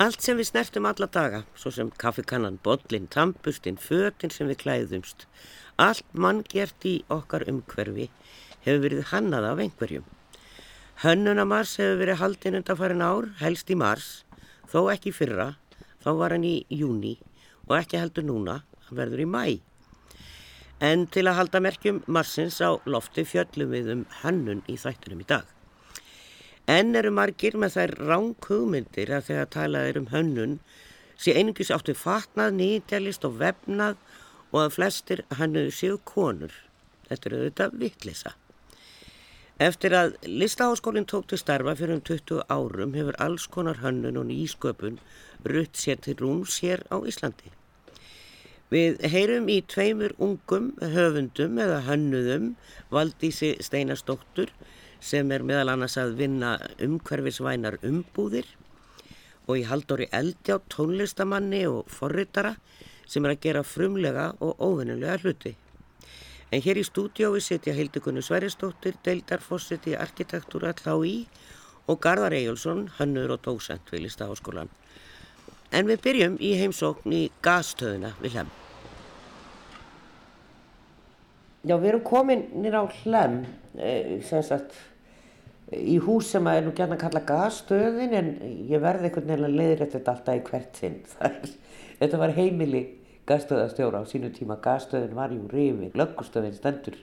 Allt sem við snertum alla daga, svo sem kaffikannan, botlinn, tampustinn, fötinn sem við klæðumst, allt manngert í okkar umhverfi hefur verið hannað af einhverjum. Hönnunamars hefur verið haldinn undan farin ár, helst í mars, þó ekki fyrra, þá var hann í júni og ekki heldur núna, hann verður í mæ. En til að halda merkjum marsins á lofti fjöllum við um hönnun í þættunum í dag. En eru margir með þær ránkugmyndir að þegar talað er um hönnun sé einungis áttu fatnað, nýtjalist og vefnað og að flestir hannuðu séu konur. Þetta eru auðvitað vittlisa. Eftir að listaháskólinn tók til starfa fyrir um 20 árum hefur alls konar hönnun og nýsköpun rutt sér til rúms hér á Íslandi. Við heyrum í tveimur ungum höfundum eða hönnuðum Valdísi Steinastóttur sem er meðal annars að vinna umhverfisvænar umbúðir og í Haldóri Eldjá tónlistamanni og forritara sem er að gera frumlega og óvinnulega hluti. En hér í stúdiói setja Hildegunni Sveristóttir, deildarfossiti arkitektúra H.I. og Garðar Ejjólfsson, hannur og dósent við Listaháskólan. En við byrjum í heimsókn í gastöðuna við Hlem. Já, við erum komin nýra á Hlem, eh, sem sagt í hús sem er nú gætna að kalla gasstöðin en ég verði einhvern veginn að leiðra þetta alltaf í hvert sinn. Þetta var heimili gasstöðastjóra á sínu tíma. Gasstöðin var jú rifið, löggustöðin stendur.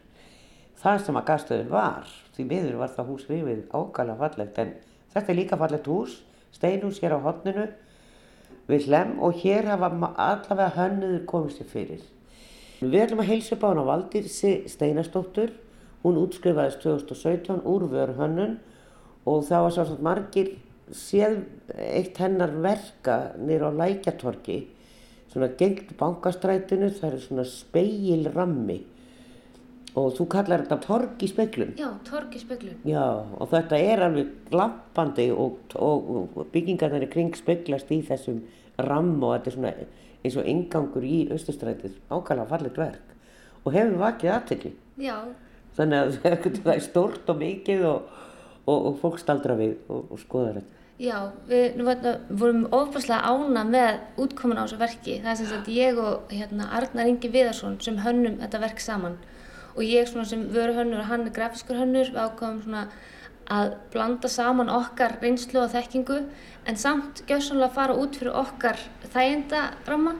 Það sem að gasstöðin var, því miður var það hús rifið ákala fallegt en þetta er líka fallegt hús, steinhús hér á hodninu við hlem og hér hafa allavega hönnuður komið sér fyrir. Við ætlum að heilsa upp á hana Valdirsi Steinastóttur Hún útskrifaðist 2017 úr vörhönnun og það var svolítið margir séð eitt hennar verka nýra á lækjatorki, svona gengt bankastrætinu, það er svona speilrammi og þú kallar þetta tork í speiklun. Já, tork í speiklun. Já, og þetta er alveg glampandi og, og, og byggingarnir í kring speiklast í þessum ramm og þetta er svona eins og engangur í austustrætið, ákvæmlega fallit verk og hefur vakið aðtekli. Já, þannig að það er stórt og mikið og, og, og fólk staldra við og, og skoða þetta. Já, við vorum ofbúrslega ána með útkomin á þessu verki. Það er sem sagt ég og hérna, Arnar Ingi Viðarsson sem hönnum þetta verk saman og ég sem vöru hönnur og hann er grafiskur hönnur. Við ákvæmum svona að blanda saman okkar reynslu og þekkingu en samt gjössanlega fara út fyrir okkar þægindaramma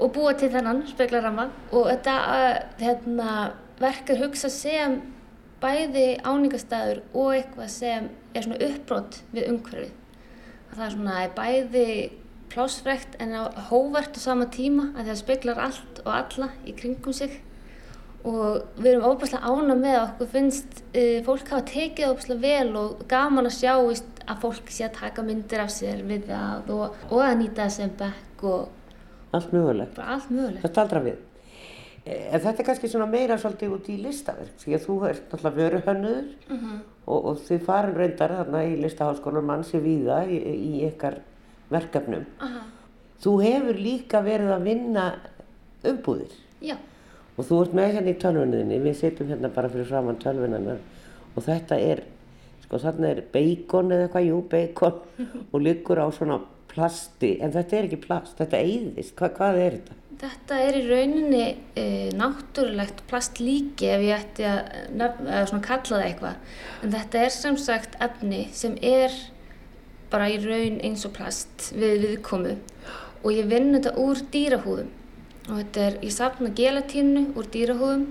og búa til þennan speklarramma og þetta hérna, verk er hugsað sem bæði áningastæður og eitthvað sem er svona uppbrott við umhverfið. Það er svona bæði plásfrekt en hóvert á sama tíma að það speklar allt og alla í kringum sig og við erum óbúslega ána með okkur finnst uh, fólk hafa tekið óbúslega vel og gaman að sjá að fólk sé að taka myndir af sér við það og, og að nýta það sem bekk og allt mögulegt. Allt mögulegt. Það staldra við. En þetta er kannski svona meira svolítið út í listaverk, því að þú ert náttúrulega vöruhönnuður uh mhm. -huh. og, og þið farin reyndar þarna í listaháskólan mannsi víða í, í ykkar verkefnum. -huh. Þú hefur líka verið að vinna umbúðir. Já. Og þú ert með hérna í tölvuninni, við setjum hérna bara fyrir framann tölvunarnar og þetta er, sko þarna er beikon eða eitthvað, jú beikon og liggur á svona plasti, en þetta er ekki plast, þetta eyðist, Hva, hvað er þetta? Þetta er í rauninni e, náttúrulegt plastlíki ef ég ætti að, að kalla það eitthvað. En þetta er sem sagt efni sem er bara í raun eins og plast við viðkomu og ég vinn þetta úr dýrahúðum og þetta er, ég sapna gelatínu úr dýrahúðum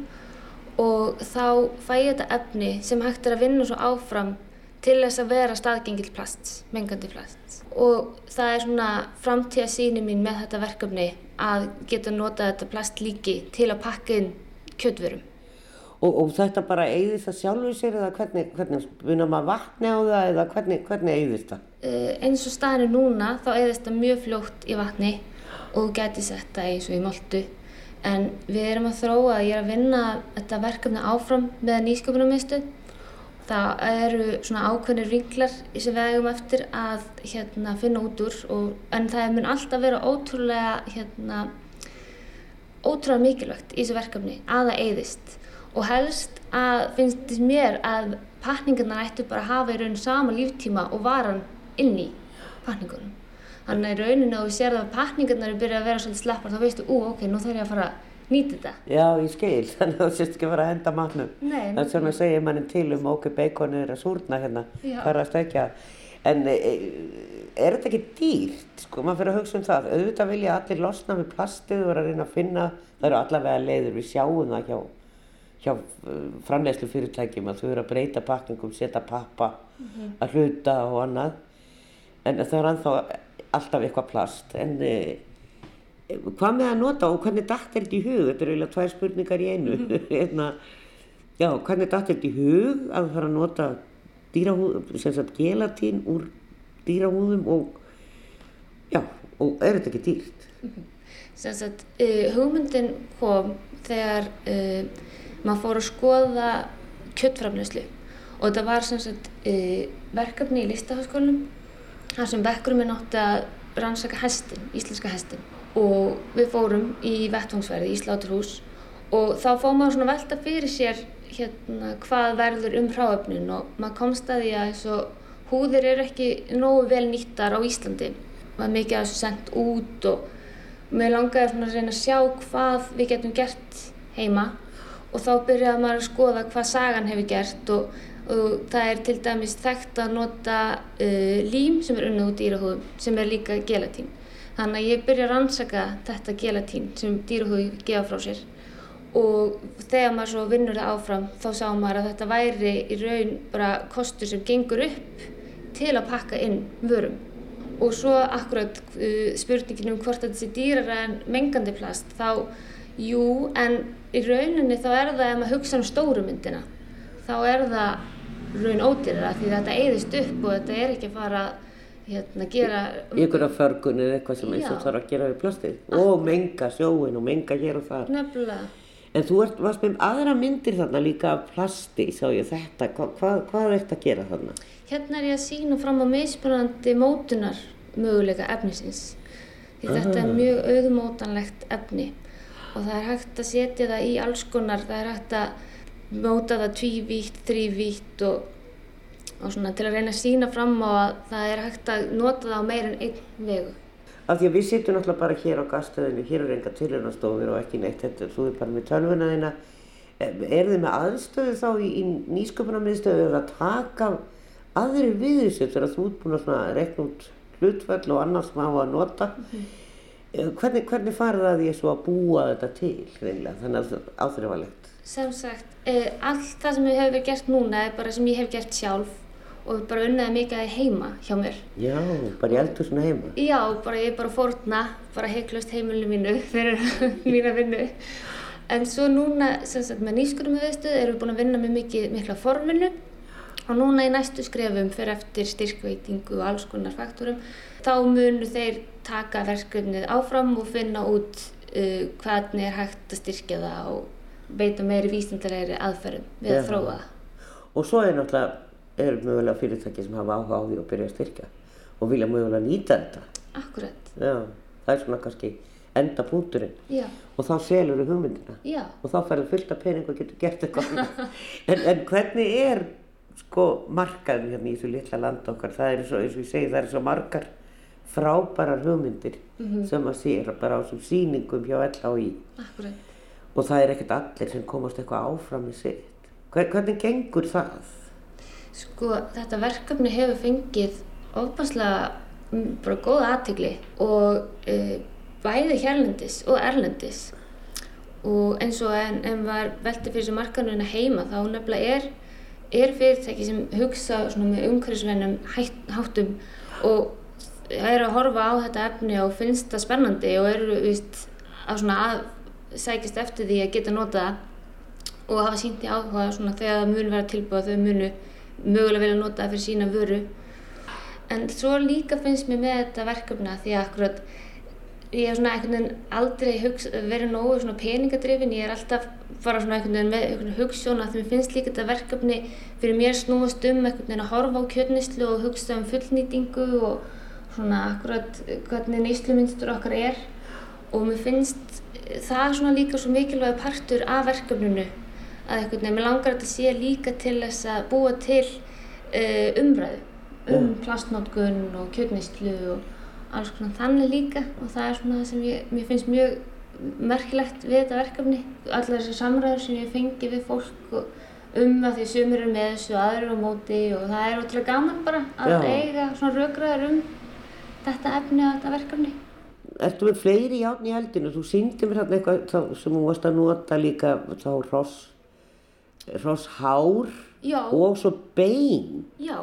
og þá fæ ég þetta efni sem hægt er að vinna svo áfram til þess að vera staðgengil plast, mengandi plast. Og það er svona framtíða síni mín með þetta verkefni að geta nota þetta plast líki til að pakka inn kjöldverum. Og, og þetta bara eigðist það sjálfur sér eða hvernig, hvernig vinna maður vatni á það eða hvernig, hvernig eigðist það? Uh, eins og staðinu núna þá eigðist það mjög fljótt í vatni og geti sett það eins og í moldu. En við erum að þróa að ég er að vinna þetta verkefni áfram með nýsköpunarmiðstöð það eru svona ákveðnir vinklar sem við eigum eftir að hérna, finna út úr og, en það mun alltaf vera ótrúlega hérna, ótrúlega mikilvægt í þessu verkefni að það eyðist. Og helst að finnst þess mér að pakningarna ættu bara að hafa í raun sama líftíma og varan inn í pakningunum Þannig að í rauninu að þú sér það að pakningarnar er byrjað að vera svolítið slappar, þá veistu, ú, ok, nú þarf ég að fara að nýta þetta. Já, ég skil, þannig að þú sést ekki að fara að henda matnum. Nei, Það er svona að segja manni til um ok, beikonið er að súrna hérna, það er að stekja. En e, er þetta ekki dýrt? Sko, maður fyrir að hugsa um það. Auðvitað vilja allir losna við plastið og vera að reyna að finna, það eru allavega leiður, við sjáum það hjá, hjá framlegslu fyrirtækjum að þau eru að breyta pakkingum, setja pappa að hluta og annað. En það er ennþá alltaf eitthvað plast. En e, hvað með að nota og hvernig datt er þetta í hug? Þetta eru eiginlega tvær spurningar í einu. hérna, já, hvernig datt er þetta í hug að fara að nota dýrahúð, sem sagt gelatín úr dýrahúðum og já, og er þetta ekki dýrt? Sem sagt, uh, hugmyndin kom þegar uh, maður fór að skoða kjöttframleyslu og þetta var sem sagt uh, verkefni í listaháskólanum þar sem minn átti að rannsaka hestin, íslenska hestin og við fórum í vettvangsverði í Sláturhús og þá fór maður svona að velta fyrir sér hérna hvað verður um hráöfnin og maður komst að því að eins og húðir eru ekki nógu vel nýttar á Íslandi maður mikið af þessu sendt út og mér langaði svona að reyna að sjá hvað við getum gert heima og þá byrjaði maður að skoða hvað sagan hefur gert og, og það er til dæmis þekkt að nota uh, lím sem er unnið úr dýrahúðum sem er líka gelatín. Þannig að ég byrja að rannsaka þetta gelatín sem dýrahúði gefa frá sér og þegar maður svo vinnur það áfram þá sá maður að þetta væri í raun bara kostur sem gengur upp til að pakka inn vörum. Og svo akkurat uh, spurningin um hvort þetta sé dýrara en mengandi plast, þá jú, en í rauninni þá er það ef maður hugsa um stóru myndina, þá er það raun ódýrara því þetta eyðist upp og þetta er ekki að fara hérna, gera... Í einhverja förgun eða eitthvað sem eins og þarf að gera við plastið og menga sjóin og menga hér og þar. Nefnilega. En þú ert, varst með aðra myndir þarna líka af plasti, sá ég þetta, Hva, hvað, hvað er þetta að gera þarna? Hérna er ég að sína fram á mismunandi mótunar möguleika efnisins. Því þetta er mjög auðmótanlegt efni og það er hægt að setja það í alls konar, það er hægt að móta það tvívítt, þrývítt og, og svona til að reyna að sína fram á að það er hægt að nota það á meir en einn vegu. Af því að við sittum náttúrulega bara hér á gastöðinu, hér er enga tilhörnastofur og ekki neitt, þetta, þú er bara með tölvuna þína. Er þið með aðstöðu þá í, í nýsköpunarmiðstöðu að taka aðri við þessu þegar þú ert búin að rekna út hlutfall og annars sem hafa að nota? Eh, Hvernig, hvernig farið það því að búa þetta til, reynilega, þannig að það er áþrifalegt? Sem sagt, eh, allt það sem hefur verið gert núna er bara sem ég hef gert sjálf og bara unnaði mikið að heima hjá mér. Já, bara í eldhúsinu heima. Já, bara ég bara að fórna, bara heiklust heimilinu mínu fyrir mína vinnu. En svo núna, sem sagt, með nýskurum viðstöð erum við búin að vinna með mikið, mikla forvinnu og núna í næstu skrefum fyrir eftir styrkveitingu og alls konar faktorum, þá munu þeir taka verkefnið áfram og finna út uh, hvernig er hægt að styrkja það og beita meiri vísindalegri aðferðum við að Já. þróa það. Og svo er náttúrulega, er mögulega fyrirtæki sem hafa áhuga á því að byrja að styrkja og vilja mögulega nýta þetta. Akkurat, Já, það er svona kannski enda punkturinn já, og þá selur þú hugmyndina. Já. og þá færðu fullt af pening og getur gert eitthvað en, en hvernig er sko markaðin hérna í þessu litla land okkar? Það er svo, eins og ég segi, það er svo margar frábærar hugmyndir sem að sér bara á þessum sýningum hjá LHI Akkurat. og það er ekkert allir sem komast eitthvað áfram með sitt. Hver, hvernig gengur það? Sko, þetta verkefni hefur fengið ofbanslega mm, bara góða aðtegli og e, bæði hérlendis og erlendis. Og eins og en, en var velti fyrir þessu markanuna heima þá nefnilega er, er fyrirtæki sem hugsa með umhverfisvennum háttum og eru að horfa á þetta efni og finnst það spennandi og eru víst, að að sækist eftir því að geta nota það og hafa sínt í áhuga þegar það mun vera tilbúið þau munu mögulega vilja nota það fyrir sína vöru. En svo líka finnst mér með þetta verkefna því að akkurat ég hef svona einhvern veginn aldrei hugsa, verið nógu svona peningadrifin ég er alltaf bara svona einhvern veginn með einhvern hugssjón að því mér finnst líka þetta verkefni fyrir mér snúast um einhvern veginn að horfa á kjörnislu og hugsa um fullnýtingu og svona akkurat hvernig nýslumynstur okkar er. Og mér finnst það svona líka svo mikilvæg partur af verkefninu að einhvern veginn, mér langar að þetta sé líka til þess að búa til uh, umræðu um plastnótkun og kjötneyslu og alls konar þannig líka og það er svona það sem ég, mér finnst mjög merkilegt við þetta verkefni allar þessi samræður sem ég fengi við fólk um að því sumir eru með þessu aðrir á móti og það er ótrúlega gaman bara að Já. eiga svona rökraður um þetta efni og þetta verkefni Ertu með fleiri járn í eldinu? Þú síndi mér hérna eitthvað sem þú varst að nota líka þá hross, hross hár Já, og svo bein. já,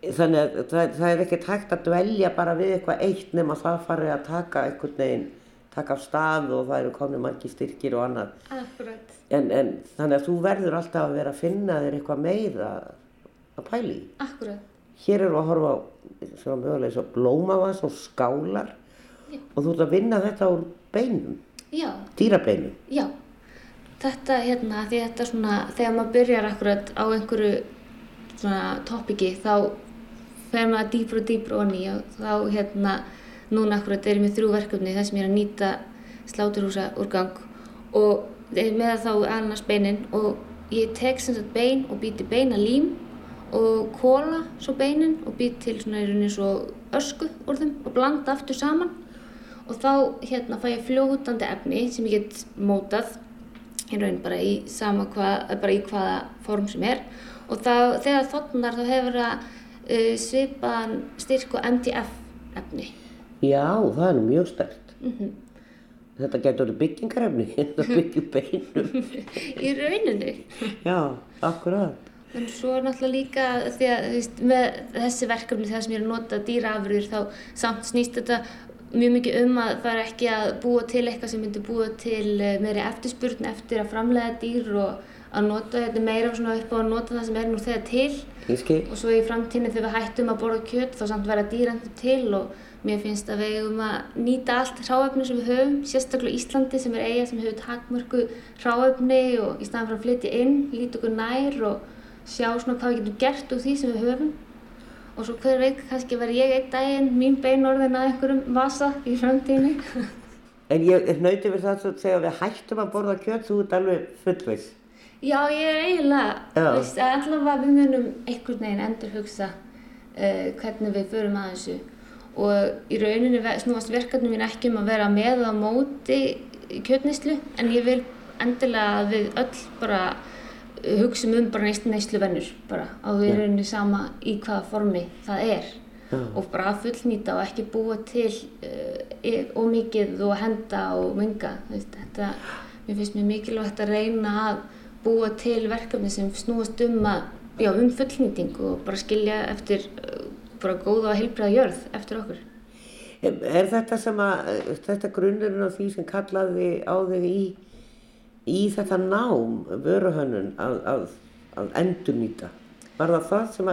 Þannig að það, það er ekkert hægt að dvelja bara við eitthvað eitt nema það fari að taka einhvern veginn, taka af stað og það eru komin margir styrkir og annað. akkurat En, en þannig að þú verður alltaf að vera að finna þér eitthvað meira að pæli í. Akkurat, Hér við að horfa á svona mögulega svo blómavans og skálar og þú ert að vinna þetta úr beinum, já, dýrabeinum. já Þetta hérna, því þetta svona þegar maður byrjar akkurat á einhverju svona topiki þá fer maður dýpr og dýpr onni og þá hérna núna akkurat er ég með þrjú verkefni þar sem ég er að nýta sláturhúsa úrgang og er með þá annars beinin og ég tek sem sagt bein og býti beina lím og kóla svo beinin og být til svona í rauninni svo ösku úr þeim og blanda aftur saman og þá hérna fæ ég fljótandi efni sem ég get mótað í raun bara í sama hvað, bara í hvaða form sem er og þá, þegar þotnar þá hefur það uh, svipaðan styrk og MDF efni. Já, það er mjög stert. Mm Þetta getur verið byggingarefni, þetta byggjum beinum. Í rauninni. Já, akkurat. En svo náttúrulega líka því að veist, með þessi verkefni þegar sem ég er að nota dýraafurðir þá samt snýst þetta mjög mikið um að það er ekki að búa til eitthvað sem myndi búa til eh, meiri eftirspurn eftir að framlega dýr og að nota þetta meira svona upp á að nota það sem er nú þegar til Ég skil. og svo í framtíðinu þegar við hættum að borða kjöt þá samt vera dýrandur til og mér finnst að við eigum að nýta allt hráefni sem við höfum, sérstaklega Íslandi sem er eiga sem hefur takmörku hráefni og í staðan fyrir að flytja inn, líta okkur nær og sjá svona hvað við getum gert úr því sem við höfum og svo hver veit kannski verð ég einn daginn mín bein orðin að einhverjum vasa í framtíðinu. En ég er nöytið við það að þegar við hættum að borða kjöt, þú ert alveg fullveis. Já, ég er eiginlega, veist, að allavega við munum einhvern veginn endur hugsa uh, hvernig við förum að þessu og í rauninni snúast verkefni mín ekki um að vera með á móti kjötneyslu en ég vil endilega að við öll bara hugsum um bara neyslu neysluvennur bara á Já. rauninni sama í hvaða formi það er Já. og bara að fullnýta og ekki búa til uh, ómikið og henda og munga þetta, mér finnst mér mikilvægt að reyna að búa til verkefni sem snúast um að já, um fullnýting og bara skilja eftir uh, bara góða og heilbriða jörð eftir okkur Er þetta sem að, þetta grunnurinn á því sem kallaði á þig í, í þetta nám, vöruhönnun, að, að, að endurnýta? Var það það sem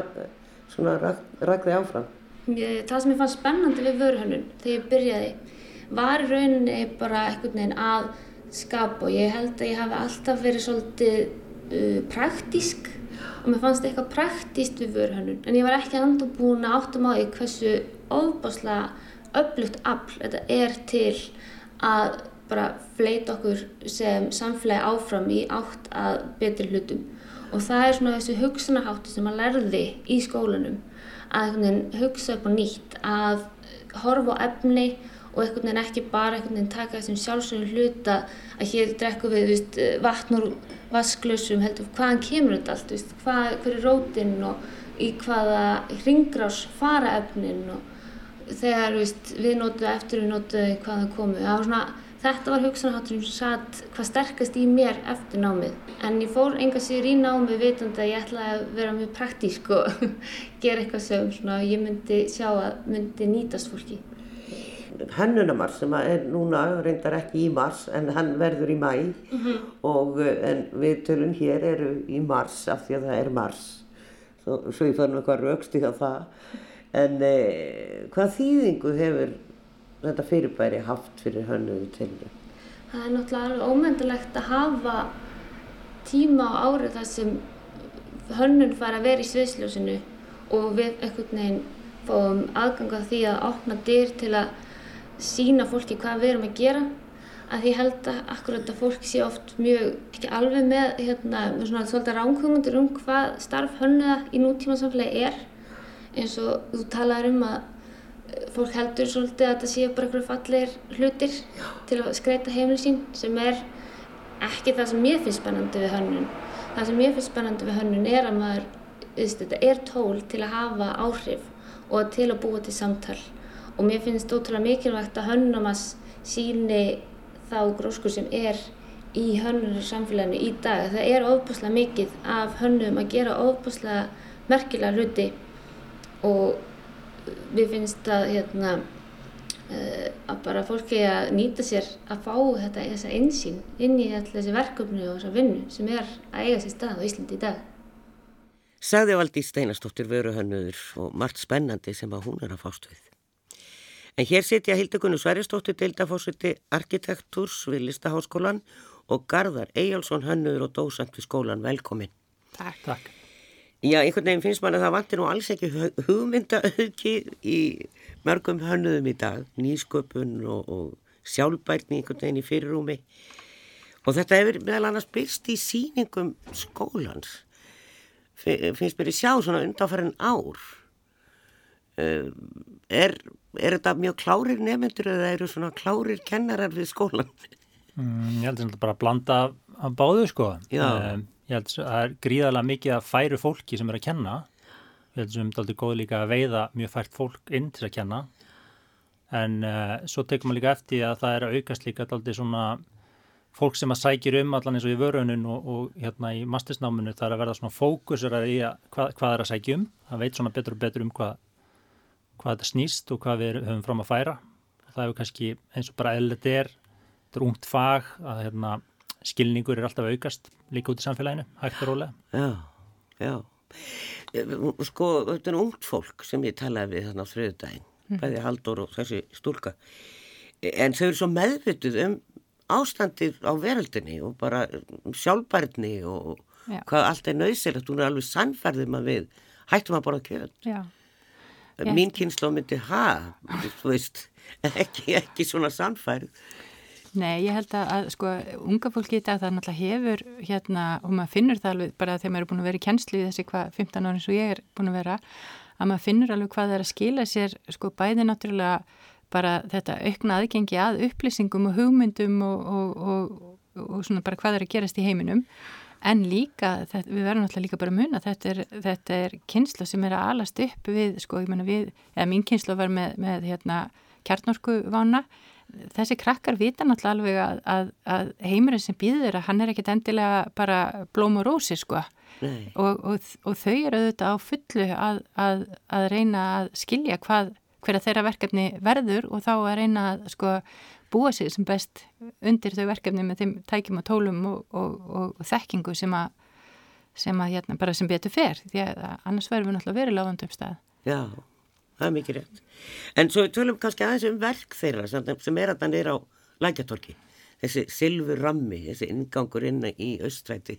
að, rak, rakði áfram? Það sem ég fann spennandi við vöruhönnun þegar ég byrjaði var í rauninni bara einhvern veginn að skapa og ég held að ég hafi alltaf verið svolítið uh, praktísk og mér fannst eitthvað praktíst við vöruhönnun en ég var ekki andur búin að áttum á því hversu ofbáslega öflugt afl þetta er til að bara fleita okkur sem samfélagi áfram í átt að betri hlutum. Og það er svona þessi hugsunarháttu sem maður lærði í skólanum að hugsa upp á nýtt að horfa á efni og einhvern veginn ekki bara einhvern veginn taka þessum sjálfsögum hluta að hér drekkum við veist, vatn úr vasklössum heldur hvaðan kemur þetta allt, veist, hvað, hver er rótin og í hvaða hringrás fara efnin og þegar veist, við notuðum eftir við notuðum hvaðan komu. Það var svona, þetta var hugsanaháttur sem satt hvað sterkast í mér eftir námið. En ég fór enga sigur í námið vitandi að ég ætlaði að vera mjög praktísk og gera eitthvað sem svona, ég myndi sjá að myndi nýtast fólki. Hennunamars sem er núna reyndar ekki í mars en hann verður í mæ og eh, en við tölum hér eru í mars af því að það er mars. Svo, svo ég fann eitthvað raukst í það. En eh, hvað þýðingu hefur þetta fyrirbæri haft fyrir hönnuðu tilri? Það er náttúrulega alveg ómyndilegt að hafa tíma á árið þar sem hönnun fara að vera í sviðsljósinu og við einhvern veginn fáum aðgang að því að opna dyr til að sína fólki hvað við erum að gera að því held að akkurat að fólk sé oft mjög ekki alveg með, hérna, með svona svolítið ránkvömmundir um hvað starf hönnuða í nútíma samfélagi er eins og þú talaður um að fólk heldur svolítið að þetta séu bara einhverju fallegir hlutir Já. til að skreita heimili sín sem er ekki það sem ég finnst spennandi við hönnun. Það sem ég finnst spennandi við hönnun er að maður, þetta er tól til að hafa áhrif og til að búa til samtal og mér finnst ótrúlega mikilvægt að hönnum að síni þá gróskur sem er í hönnunar samfélaginu í dag. Það er ofbúslega mikið af hönnum að gera ofbúslega merkilega hluti og við finnst að hérna uh, að bara fólki að nýta sér að fá þetta þessa einsýn inn í allir þessi verkefni og þessa vinnu sem er að eiga sér stað á Íslandi í dag. Sagði Valdi Steinastóttir vöruhönnuður og margt spennandi sem að hún er að fást við. En hér sitja Hildegunni Sværistóttir deildafósiti arkitektúrs við Listaháskólan og Garðar Eyjálsson hönnuður og dósant við skólan. Velkomin. Takk. Takk. Já, einhvern veginn finnst mann að það vantir nú alls ekki hugmyndaauki í mörgum hönnuðum í dag. Nýsköpun og, og sjálfbærni einhvern veginn í fyrirrúmi. Og þetta hefur meðal annars byrst í síningum skólans. Finnst mér í sjá svona undanfærin ár. Uh, er er þetta mjög klárir nefnendur eða eru svona klárir kennarar við skólan? Mm, ég held að þetta bara blanda af báðu sko. Um, ég held að það er gríðarlega mikið að færu fólki sem er að kenna. Ég held að það er góð líka að veiða mjög fært fólk inn til að kenna. En uh, svo tekum við líka eftir að það er að aukast líka aldrei svona fólk sem að sækir um allan eins og í vörunum og, og hérna í mastisnáminu það er að verða svona fókusur að í að hvað, hvað er að sækja um. Það veit svona betur og betur um hvað hvað þetta snýst og hvað við höfum fram að færa það hefur kannski eins og bara eða þetta er, þetta er ungt fag að hérna, skilningur er alltaf aukast líka út í samfélaginu, hægt og rólega Já, já Sko, þetta er ungt fólk sem ég talaði við þannig á þriðdægin mm. bæði Haldur og þessi stúlka en þau eru svo meðvituð um ástandið á veröldinni og bara sjálfbærni og já. hvað allt er nöysilegt, hún er alveg sannferðum að við hættum að borða kjöld Já mín kynslu myndi ha, þú veist, ekki, ekki svona sannfærið. Nei, ég held að, að sko, unga fólki í dag það náttúrulega hefur hérna, og maður finnur það alveg bara þegar maður er búin að vera í kennslu í þessi hvað 15 ári eins og ég er búin að vera, að maður finnur alveg hvað það er að skila sér, sko, bæði náttúrulega bara þetta aukna aðgengi að upplýsingum og hugmyndum og, og, og, og svona bara hvað er að gerast í heiminum. En líka, þetta, við verðum alltaf líka bara að muna, þetta er, þetta er kynsla sem er að alast upp við, sko, ég menna við, eða mín kynsla var með, með hérna, kjarnorku vána, þessi krakkar vita náttúrulega alveg að, að, að heimurinn sem býður að hann er ekkit endilega bara blóm og rósi, sko, og, og, og þau eru auðvitað á fullu að, að reyna að skilja hvað, hverja þeirra verkefni verður og þá að reyna að, sko, búa sig sem best undir þau verkefni með þeim tækjum og tólum og, og, þekkingu sem að, sem að hérna, bara sem betur fer. Því að annars verðum við náttúrulega verið lágandum stað. Já, það er mikið rétt. En svo tölum kannski aðeins um verk þeirra sem er að það er á lækjatorki. Þessi silfur rammi, þessi ingangur inn í austræti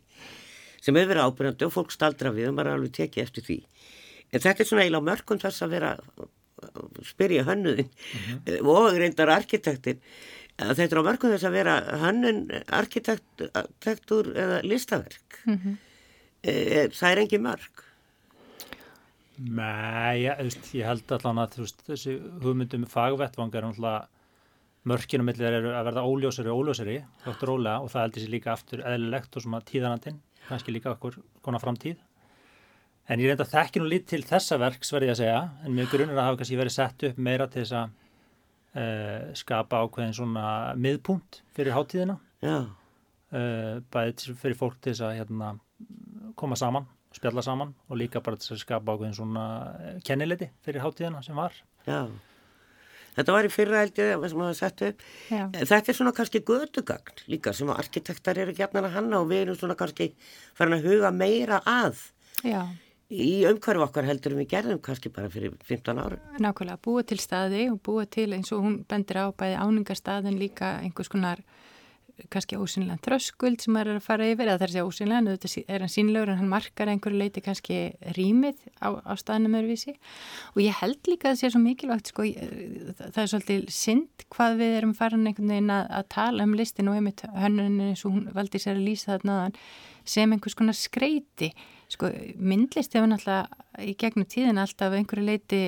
sem hefur verið ábyrgandi og fólk staldra við og maður er alveg tekið eftir því. En þetta er svona eiginlega mörgum þess að vera spyrja hönnuðin mm -hmm. og reyndar arkitektin þetta er á mörgum þess að vera hönnun arkitektur eða listaverk mm -hmm. það er engi mörg Nei, ég, ég held allan að veist, þessi hugmyndum fagvettvang er náttúrulega mörkinu millir eru að verða óljósari og óljósari og það heldur sér líka aftur eðlilegt og svona tíðanandinn kannski líka okkur konar framtíð. En ég reynda að þekki nú lít til þessa verks verði að segja, en mjög grunnur að hafa kannski verið sett upp meira til þess að uh, skapa ákveðin svona miðpunkt fyrir háttíðina. Uh, bæðið fyrir fólk til þess að hérna, koma saman, spjalla saman og líka bara til að skapa ákveðin svona eh, kenniliti fyrir háttíðina sem var. Já, þetta var í fyrra held ég sem það sett upp. Já. Þetta er svona kannski gödugagn líka sem arkitektar eru gefnar að hanna og við erum svona kannski farin að huga meira að. Já í umhverfu okkar heldur við gerðum kannski bara fyrir 15 ára. Nákvæmlega, búa til staði og búa til eins og hún bendir á bæði áningarstaðin líka einhvers konar kannski ósynlega þröskuld sem maður er að fara yfir eða það er að segja ósynlega, en þetta er hann sínlegur en hann markar einhverju leiti kannski rýmið á, á staðinu meðurvísi og ég held líka að það sé svo mikilvægt sko, það er svolítið synd hvað við erum farin einhvern veginn að, að tala um listin og einmitt hönnunin eins og hún valdi sér að lýsa þarna sem einhvers konar skreiti. Sko myndlist hefur náttúrulega í gegnum tíðin alltaf einhverju leiti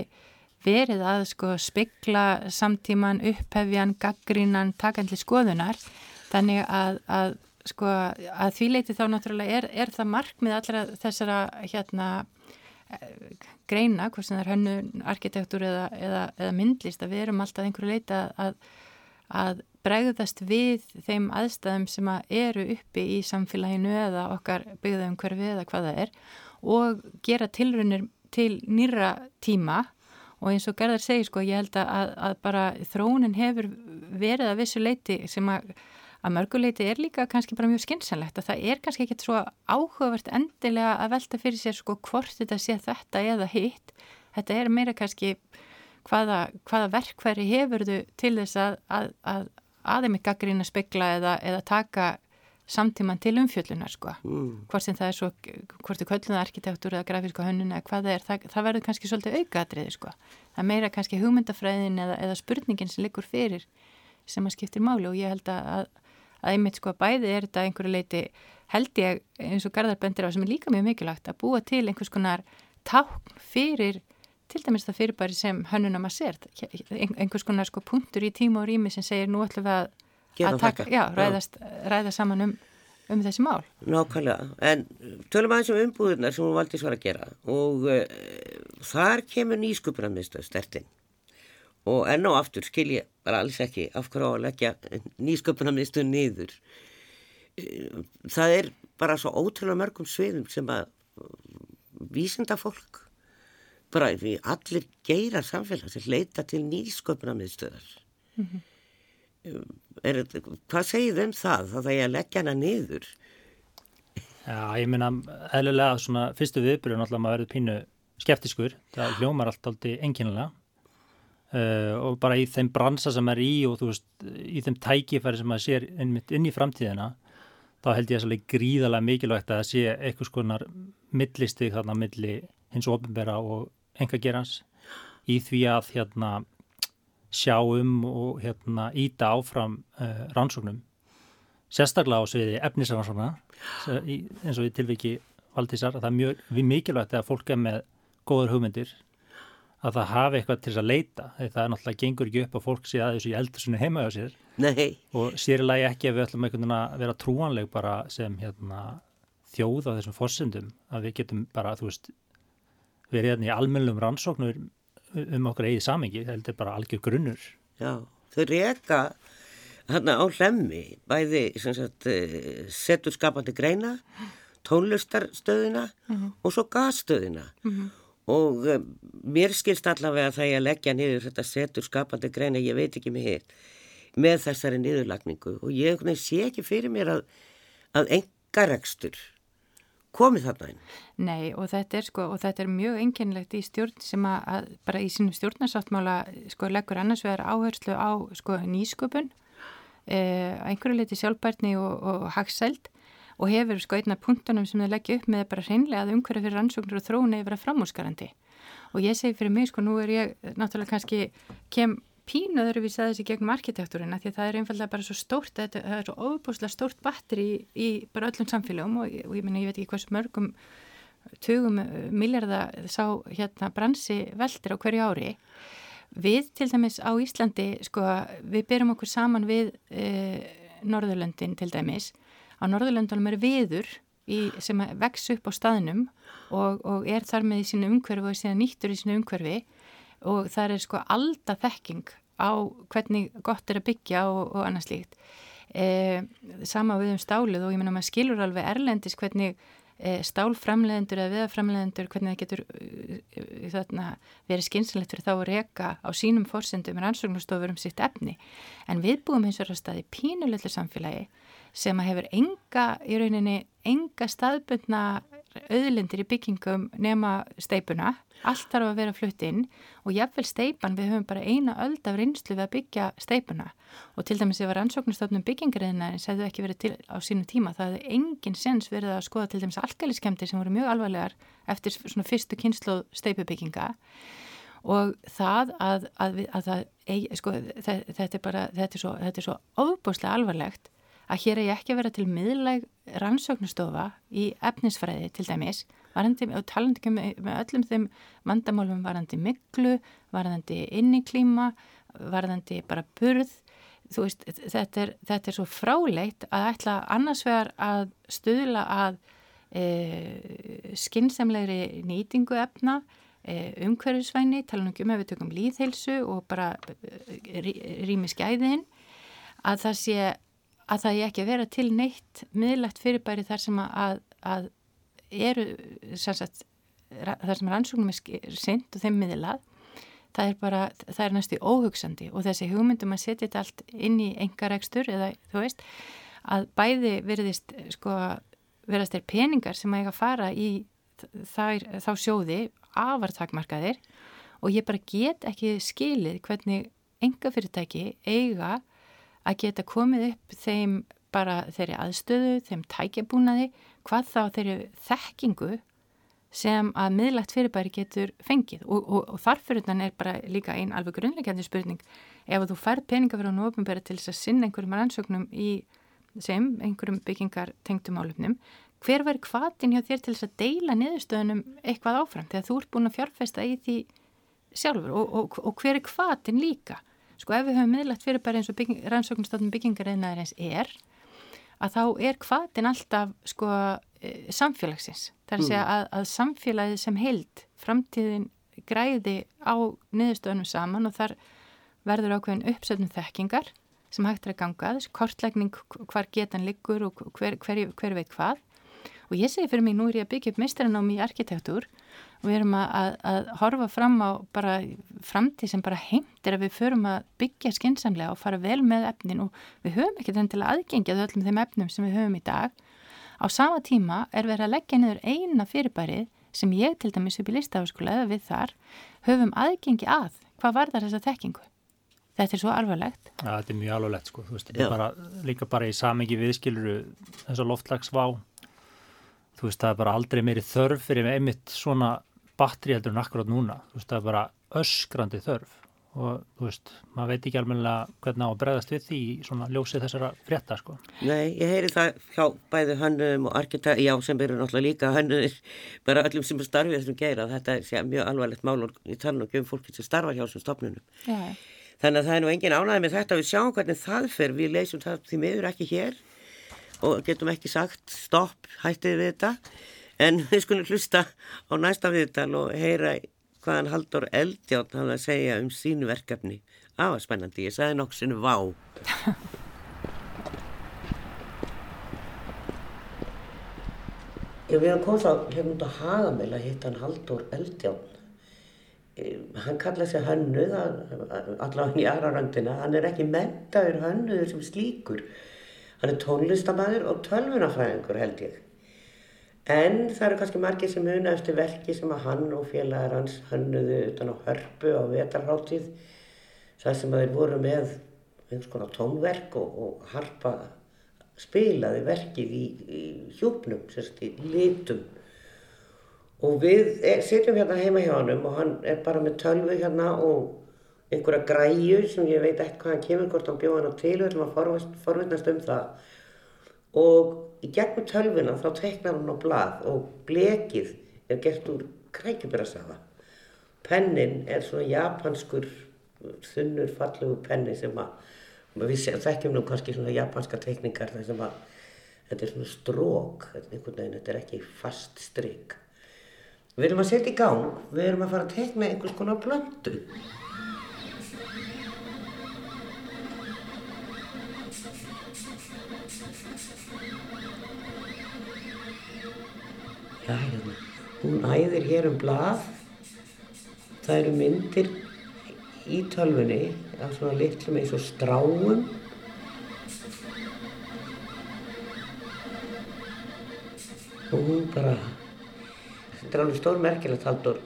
verið að sko spikla samtíman, upphefjan, gaggrínan, takandli skoðunar þannig að, að sko að því leiti þá náttúrulega er, er það markmið allra þessara hérna greina, hvort sem það er hönnu, arkitektur eða, eða, eða myndlist að við erum alltaf einhverju leita að, að bregðast við þeim aðstæðum sem að eru uppi í samfélaginu eða okkar byggðum hverfi eða hvað það er og gera tilrunir til nýra tíma. Og eins og Gerðar segir sko ég held að, að bara þróunin hefur verið að vissu leiti sem að að mörguleiti er líka kannski bara mjög skynnsanlegt og það er kannski ekkert svo áhugavert endilega að velta fyrir sér sko hvort þetta sé þetta eða hitt. Þetta er meira kannski hvaða, hvaða verkværi hefur þú til þess að að, að, aðeins gaggrína spekla eða, eða taka samtíman til umfjöllunar sko. Mm. hvort sem það er svo, hvort er kvöldlunar arkitektur eða grafíska hönnun eða hvað það er það, það verður kannski svolítið aukaðriði sko. Það er meira kannski hugmyndafræðin eða, eða spurningin sem liggur fyrir sem að skiptir máli og ég held að að einmitt sko bæði er þetta einhverju leiti held ég eins og Garðar bendir á sem er líka mjög mikilvægt að búa til einhvers konar tákn fyrir til dæmis það fyrirbæri sem hönnuna maður sér. Einhvers konar sko punktur í tíma og rými sem segir nú ætlum við að, að taka, já, ræðast, ræða saman um, um þessi mál. Nákvæmlega, en tölum aðeins um umbúðunar sem hún valdi svara að gera. Og uh, þar kemur nýskupunarmiðstöð stertinn og enn og aftur skil ég bara alls ekki af hverju á að leggja nýsköpunarmiðstu niður. Það er bara svo ótrúlega mörgum sviðum sem að vísinda fólk bara við allir geirar samfélag sem leita til nýsköpunarmiðstöðar. Mm -hmm. er, hvað segir þeim um það þá það er að leggja hana niður? Já, ég minna eðlulega svona fyrstu viðbyrjun alltaf maður verður pínu skeptiskur. Það hljómar alltaf enginlega Uh, og bara í þeim bransa sem er í og þú veist, í þeim tækifæri sem maður sér inn, inn í framtíðina þá held ég að það er gríðarlega mikilvægt að það sé eitthvað skonar millistig þarna milli hins ofinbera og engagerans í því að hérna sjá um og hérna íta áfram uh, rannsóknum sérstaklega á sviði efnisrannsókna eins og í tilviki valdísar að það er mjög mikilvægt að fólk er með góður hugmyndir að það hafi eitthvað til þess að leita þegar það er náttúrulega gengur ekki upp að fólk sé að þessu í eldursunni heima á sér Nei. og sérilega ekki að við ætlum einhvern veginn að vera trúanleg bara sem hérna, þjóð á þessum fórsendum að við getum bara, þú veist verið hérna í almennlum rannsóknur um okkur eigið samengi, það er bara algjör grunnur Já, þau reyka hérna á hlemmi bæði sagt, eh, setur skapandi greina tónlistarstöðina mm -hmm. og svo gasstöðina mm -hmm og um, mér skilst allavega að það ég að leggja niður þetta setur skapandi greina, ég veit ekki með hitt með þessari niðurlagningu og ég sé ekki fyrir mér að, að engaregstur komið þarna inn. Nei og þetta er sko og þetta er mjög enginlegt í stjórn sem að, bara í sínum stjórnarsáttmála sko leggur annars vegar áherslu á sko nýsköpun eh, einhverju leiti sjálfbærni og, og hagseld og hefur sko einna punktunum sem þau leggja upp með bara hreinlega að umhverju fyrir rannsóknir og þróun eða vera framúsgarandi og ég segi fyrir mig sko nú er ég náttúrulega kannski kem pínuður við sagði þessi gegnum arkitektúrina því að það er einfallega bara svo stórt þetta, er svo óbúslega stórt batteri í, í bara öllum samfélagum og, og ég menna ég veit ekki hversu mörgum tugum miljardar sá hérna bransi veldir á hverju ári. Við til dæmis á Íslandi sko við byrjum okkur saman við e, Norðurlöndin til dæmis á Norðurlöndunum er viður í, sem vex upp á staðnum og, og er þar með í sínu umhverfi og er síðan nýttur í sínu umhverfi og það er sko alltaf þekking á hvernig gott er að byggja og, og annars líkt. E, sama við um stálið og ég menna maður skilur alveg erlendis hvernig e, stálframleðendur eða viðaframleðendur hvernig það getur e, þarna, verið skynsalegt fyrir þá að reyka á sínum fórsendum með rannsóknustofur um sitt efni en við búum eins og ræðast að í pínulöldu samfélagi sem að hefur enga, í rauninni, enga staðbundna auðlindir í byggingum nema steipuna. Allt þarf að vera flutt inn og jáfnveil steipan við höfum bara eina öld af reynslu við að byggja steipuna og til dæmis ef var ansóknustofnum byggingariðina hefði ekki verið til á sínu tíma það hefði engin sens verið að skoða til dæmis alkaliskemdir sem voru mjög alvarlegar eftir svona fyrstu kynslu steipubygginga og það að, að, að það, sko, þetta er bara, þetta er svo, svo ofbúslega alvarlegt að hér er ekki að vera til miðlæg rannsóknustofa í efnisfræði til dæmis varandi, og talandi með, öllum þeim vandamálum varandi miklu, varandi inniklíma, varandi bara burð, þú veist, þetta er, þetta er svo fráleitt að ætla annars vegar að stuðla að e, skinsamlegri nýtingu efna, e, umhverfisvæni, tala um ekki um ef við tökum líðheilsu og bara e, rými skæðin, að það sé að það er ekki að vera til neitt miðlegt fyrirbæri þar sem að, að eru sagt, þar sem rannsóknum er synd og þeim miðlað það er bara, það er næstu óhugsandi og þessi hugmyndum að setja þetta allt inn í engaregstur eða þú veist að bæði verðist sko verðast er peningar sem að eiga að fara í þær, þá sjóði afartakmarkaðir og ég bara get ekki skilið hvernig enga fyrirtæki eiga að geta komið upp þeim bara þeirri aðstöðu, þeim tækjabúnaði, hvað þá þeirri þekkingu sem að miðlagt fyrirbæri getur fengið. Og, og, og þarfyrirnan er bara líka einn alveg grunnleikandi spurning. Ef þú fær peninga fyrir að nógumbera til þess að sinna einhverjum rannsóknum í sem einhverjum byggingar tengtum álöfnum hver var hvaðin hjá þér til þess að deila niðurstöðunum eitthvað áfram? Þegar þú ert búin að fjárfesta í því sjálfur. Og, og hver er hvaðin líka sko ef við höfum miðlagt fyrir bara eins og bygging, rannsóknstofnum byggingareinaðarins er að þá er hvaðin alltaf sko e, samfélagsins. Það er að segja mm. að, að samfélagið sem heild framtíðin græði á niðurstöðunum saman og þar verður ákveðin uppsöfnum þekkingar sem hægt er að ganga þessu kortlækning hvar getan liggur og hver, hver, hver veit hvað og ég segi fyrir mig nú er ég að byggja upp meistranámi í arkitektur og við erum að, að, að horfa fram á bara framtíð sem bara heimtir að við förum að byggja skinsamlega og fara vel með efnin og við höfum ekki þenn til að aðgengja öllum þeim efnum sem við höfum í dag. Á sama tíma er verið að leggja niður eina fyrirbærið sem ég til dæmis upp í listafaskóla eða við þar höfum aðgengi að hvað var þar þessa tekkingu. Þetta er svo alvarlegt. Ja, þetta er mjög alvarlegt sko, þú veist, bara, líka bara í samengi viðskiluru þess að loftlagsvá, þú veist, það er bara aldrei meiri þörf fyrir einmitt svona batteri heldur en akkurát núna, þú veist, það er bara öskrandi þörf. Og þú veist, maður veit ekki almenna hvernig á að bregðast við því í svona ljósið þessara frétta, sko. Nei, ég heyri það hjá bæðu hönnum og arkitekt, já, sem eru náttúrulega líka hönnum, bara öllum sem starfið þessum geira, þetta er mjög alvarlegt mál og ég tala ekki um fólki sem starfa hjá þessum stopnunum. Þannig að það er nú engin ánæði með þetta, við sjáum hvernig það fer, við leysum það því miður ekki hér og getum ekki sagt stopp, hættið við þetta En við skulum hlusta á næsta viðtal og heyra hvaðan Haldur Eldjátt hafði að segja um sínu verkefni. Það var spennandi, ég sagði nokksinu vá. Ég við hann komst á hérna út á Hagamil að hitta hann Haldur Eldjátt. Hann kallaði sig hönnuð, allavega í aðra röndina. Hann er ekki mentaður hönnuður sem slíkur. Hann er tónlistamæður og tölvunafræðingur held ég. En það eru kannski margir sem muna eftir verki sem að hann og félagar hans hönnuðu utan á hörpu á vetarháttíð. Það sem að þeir voru með einhvers konar tónverk og, og harpa spilaði verkið í, í hjúpnum, sérst í litum. Og við er, sitjum hérna heima hjá hann og hann er bara með tölvu hérna og einhverja græju sem ég veit ekkert hvað hann kemur, hvort hann bjóða hann á til, við ætlum að forvittnast um það. Og í gegnum tölvuna þá teiknar hann á blað og blekið er gert úr krækjuberasafa. Pennin er svona japanskur, þunnur, fallugur penni sem að, við þekkjum nú kannski svona japanska teikningar þar sem að þetta er svona strók, þetta er ekki fast stryk. Við erum að setja í gang, við erum að fara að teikna einhvers konar blöndu. Já, hérna. Hún æðir hér um blað. Það eru myndir í tölfunni af svona litlum eins og stráum. Og hún bara, þetta er alveg stór merkilegt haldur.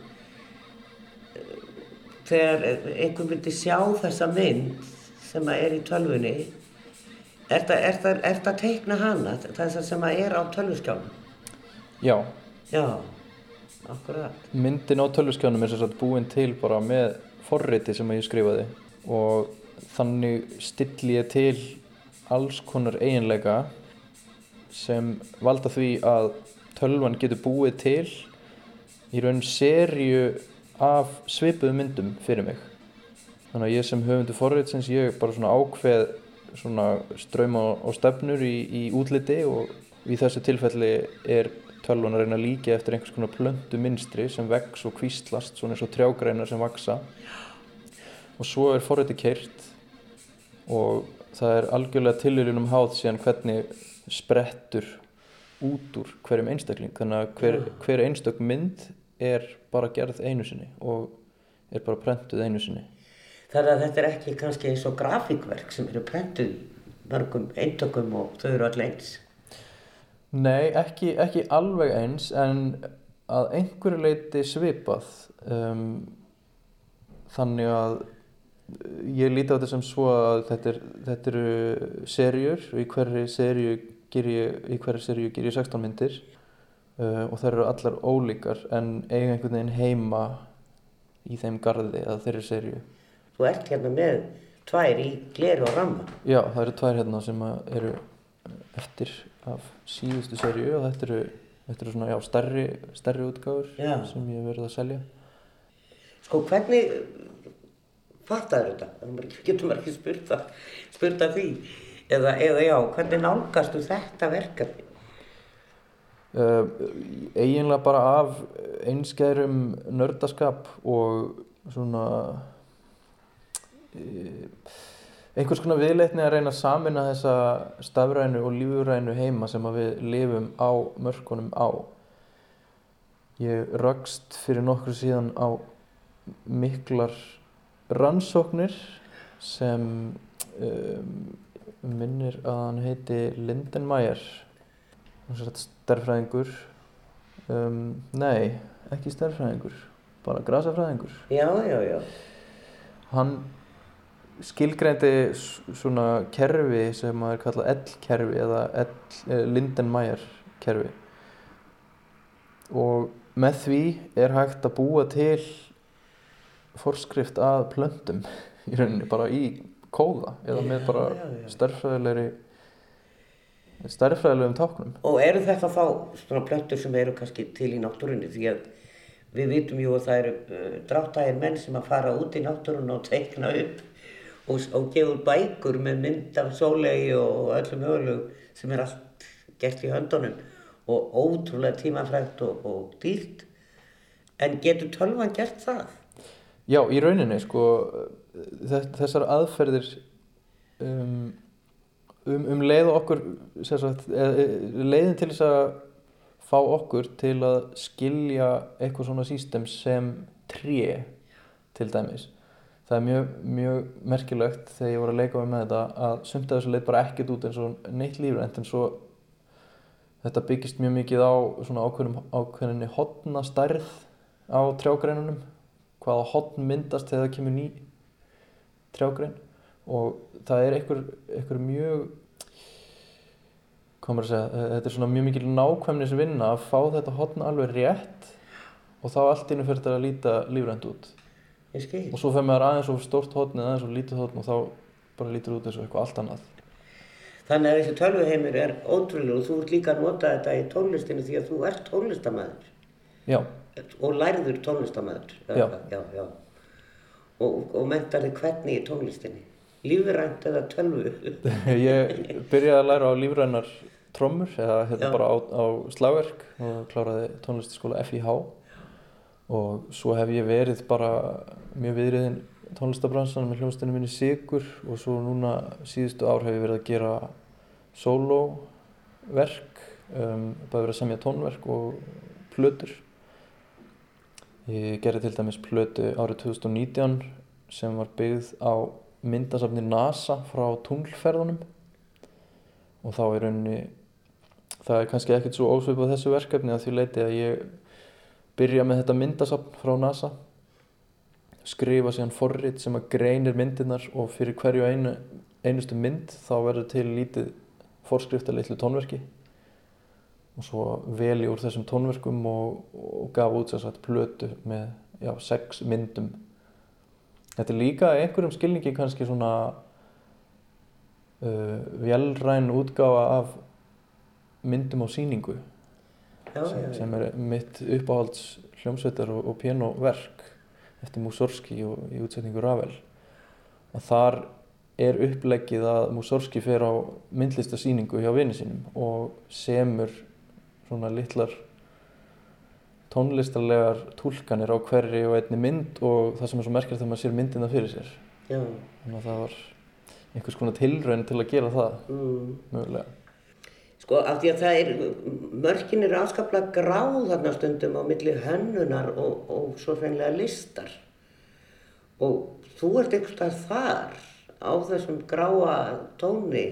Þegar einhvern myndi sjá þessa mynd sem er í tölfunni, er það að teikna hana, það sem er á tölvuskjánum? Já. Já, akkurat. Myndin á tölvskjánum er sérstaklega búin til bara með forriti sem ég skrifaði og þannig stilli ég til alls konar eiginleika sem valda því að tölvan getur búið til í raun serju af svipuðu myndum fyrir mig þannig að ég sem höfundu forritsins ég bara svona ákveð svona ströma og stefnur í, í útliti og í þessu tilfelli er tölvun að reyna að líka eftir einhvers konar plöndu minstri sem vex og kvíslast svona eins og trjágreinar sem vaksa og svo er forriti keirt og það er algjörlega tilvílunum háð síðan hvernig sprettur út úr hverjum einstakling. Þannig að hver, hver einstak mynd er bara gerð einu sinni og er bara prentuð einu sinni. Þannig að þetta er ekki kannski eins og grafíkverk sem eru prentuð mörgum eintökum og þau eru allir eins Nei, ekki, ekki alveg eins en að einhverju leiti svipað um, þannig að ég líti á þetta sem svo að þetta, er, þetta eru serjur og í hverju serju ger ég, ég 16 myndir uh, og þær eru allar ólíkar en eiga einhvern veginn heima í þeim gardi eða þeirri serju Þú ert hérna með tvær í gleru og ramma. Já, það eru tvær hérna sem eru eftir af síðustu serju og þetta eru, þetta eru svona, já, stærri, stærri útgáður Já. sem ég hef verið að selja. Sko hvernig fattaður þetta? Getur maður ekki spurt að, spurt að því eða, eða já, hvernig nálgastu þetta verkefni? Uh, eiginlega bara af einskærum nördaskap og svona uh, einhvers konar viðleitni að reyna að samina þessa stafrænu og lífurænu heima sem við lifum á mörkunum á. Ég rakst fyrir nokkur síðan á miklar rannsóknir sem um, minnir að hann heiti Lindenmayer stærfræðingur um, nei, ekki stærfræðingur bara grasafræðingur Já, já, já. hann skilgreindi svona kerfi sem er kallað L-kerfi eða eh, Lindenmayer kerfi. Og með því er hægt að búa til forskrift að plöntum í rauninni bara í kóða eða með bara stærðfræðilegri stærðfræðilegum táknum. Og eru þetta þá svona plöntur sem eru kannski til í náttúrunni? Því að við vitum jú að það eru uh, dráttægir menn sem að fara út í náttúrunni og teikna upp og, og gefa út bækur með mynd af sólegi og öllum mögulegu sem er allt gert í höndunum og ótrúlega tímafrægt og, og dýrt. En getur tölvan gert það? Já, í rauninni sko þess- þessar aðferðir um, um, um leið okkur sagt, eh, leiðin til þess að fá okkur til að skilja eitthvað svona sístem sem tré til dæmis það er mjög, mjög merkilegt þegar ég voru að leika með þetta að sumt af þessu leið bara ekkert út eins og neitt lífrænt en svo þetta byggist mjög mikið á svona ákveðinni hotna stærð á trjágreinunum hvaða hotn myndast þegar það kemur ný trjágrein. Og það er einhver, einhver mjög maður að segja, eh, þetta er svona mjög mikil nákvæmnis vinna að fá þetta hotn alveg rétt og þá allt innu fyrir þetta að líta lífrænt út Ég skil. og svo fer maður aðeins og stórt hotn eða aðeins og lítið hotn og þá bara lítur út eins og eitthvað allt annað Þannig að þessi tölvuheimur er ótrúlega og þú ert líka að nota þetta í tónlistinu því að þú ert tónlistamæður já, og lærður tónlistamæður. Já. já, já. Og, og mentar þig hvernig í tónlistinni? Lífrænt eða tölvu? ég byrjaði að læra á lífrænar trommur eða hérna bara á, á slagverk og kláraði tónlistaskóla FIH og svo hef ég verið bara mjög viðriðin tónlistabransan með hljómsdunum minni Sigur og svo núna síðustu ár hef ég verið að gera sólóverk um, bara verið að semja tónverk og plötur. Ég gerði til dæmis plötu árið 2019 sem var byggð á myndasafni NASA frá tunglferðunum. Og þá er rauninni það er kannski ekkert svo ósvipað þessu verkefni að því leiti að ég byrja með þetta myndasafn frá NASA skrifa síðan forrit sem að greinir myndirnar og fyrir hverju einu, einustu mynd þá verður til lítið forskrifta litlu tónverki. Og svo veli úr þessum tónverkum og, og gaf út þess að plötu með já, sex myndum. Þetta er líka einhverjum skilningi kannski svona uh, velræn útgáfa af myndum á sýningu já, sem, sem er mitt uppáhalds hljómsveitar og, og pianoverk eftir Mussorgsky og í útsetningu Ravel og þar er uppleggið að Mussorgsky fer á myndlistasýningu hjá vini sínum og semur svona litlar tónlistarlegar túlkanir á hverri og einni mynd og það sem er svo merkilegt þegar maður sér myndina fyrir sér Já. þannig að það var einhvers konar tilraun til að gera það Mm. mögulega Sko, af því að það er, mörkin eru afskaplega gráð þarna stundum á milli hönnunar og, og svo feinlega listar. Og þú ert einhvers staðar þar á þessum gráa tóni,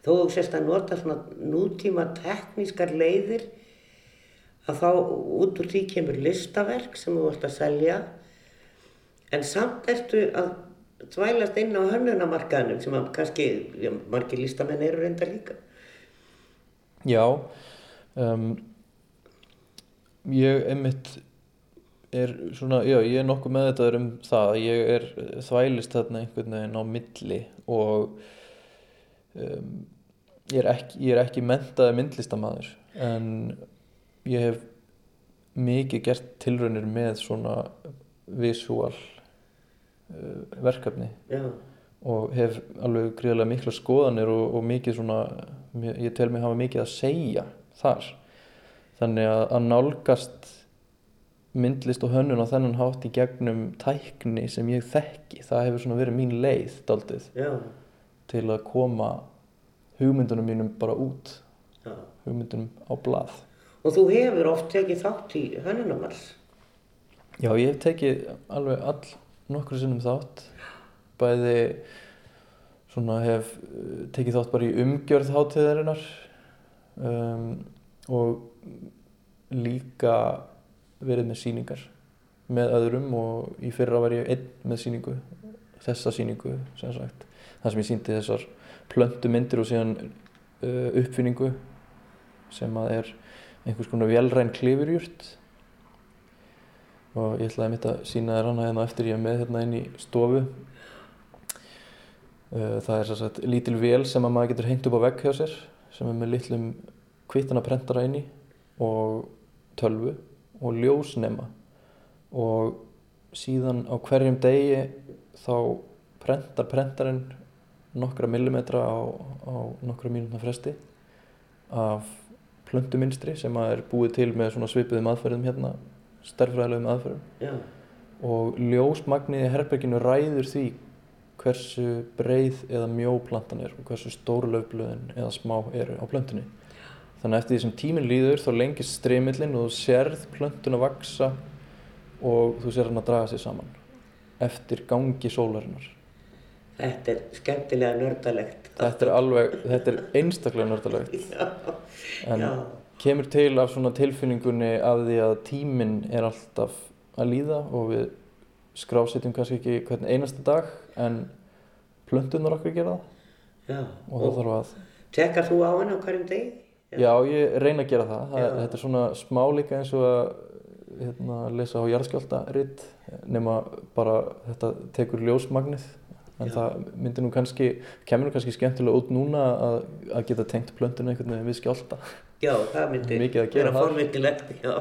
þó þú sérst að nota svona nútíma teknískar leiðir, að þá út úr því kemur listaverk sem þú ert að selja, en samt ertu að þvælast inn á hönnunamarkaðnum sem að kannski, já, margir listamenn eru reynda líka. Já, um, ég einmitt er svona, já, ég er nokkuð meðvitaður um það, ég er þvælist þarna einhvern veginn á milli og um, ég er ekki, ég er ekki mentaði myndlistamæður en ég hef mikið gert tilraunir með svona visual uh, verkefni Já. Og hef alveg gríðarlega mikla skoðanir og, og mikið svona, ég tel mig hafa mikið að segja þar. Þannig að, að nálgast myndlist og hönnun á þennan hátt í gegnum tækni sem ég þekki, það hefur svona verið mín leið daldið Já, til að koma hugmyndunum mínum bara út, já. hugmyndunum á blað. Og þú hefur oft tekið þátt í hönnunamars. Já, ég hef tekið alveg all nokkru sinnum þátt bæði svona hef uh, tekið þátt bara í umgjörð hátíðarinnar um, og líka verið með sýningar með öðrum og í fyrra var ég einn með sýningu þessa sýningu sem sagt þar sem ég sýndi þessar plöntu myndir og síðan uh, uppfinningu sem að er einhvers konar velræn klifurjurt. Og ég ætlaði mitt að sína þér hana hérna eftir ég með hérna inn í stofu það er að lítil vél sem að maður getur hengt upp á vegg hjá sér sem er með litlum kvittanarprentara inn í og tölvu og ljósnema. Og síðan á hverjum degi þá prentar prentarinn nokkra millimetra á, á nokkra mínútna fresti af plöntuminstri sem er búið til með svipuðum aðferðum hérna stærfræðilegum aðferðum. Já, og ljósmagnið í herberginu ræður því hversu breið eða mjó plantan er og hversu stór löfblöðin eða smá eru á plöntunni. Þannig að eftir því sem tíminn líður þá lengist streymillin og þú sérð plöntun að vaksa og þú sér hann að draga sig saman eftir gangi sólarinnar. þetta er skemmtilega nördalegt. Þetta er alveg, þetta er einstaklega nördalegt Já, en já, kemur til af svona tilfinningunni af því að tíminn er alltaf að líða og við skrásetjum kannski ekki hvern einasta dag en plöntunar okkar gera það já. og það þarf að Tekkar þú á henni á hverjum degi? Já, ég reyna að gera það. það Já. þetta er svona smá líka eins og að hérna, lesa á jarðskjálta ritt nema bara þetta tekur ljósmagnið en Já. það myndir nú kannski, kemur nú kannski skemmtilega út núna að, að geta tengt plöntuna einhvern veginn við skjálta. Já, það myndi Mikið að gera vera þar. forveitilegt, já.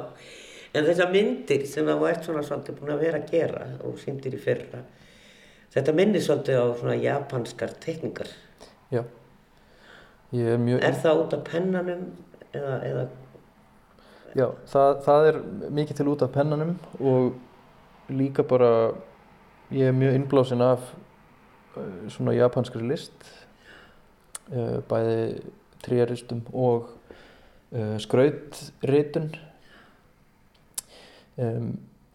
En þessar myndir sem þú ert svona svolítið búin að vera að gera og sýndir í fyrra, þetta minnir svolítið á svona japanskar tekningar. Já, ég er mjög... Er það út af pennanum eða, eða? Já, það, það er mikið til út af pennanum og líka bara ég er mjög innblásin af uh, svona japanskri list uh, bæði tríaristum og uh, skrautritun um,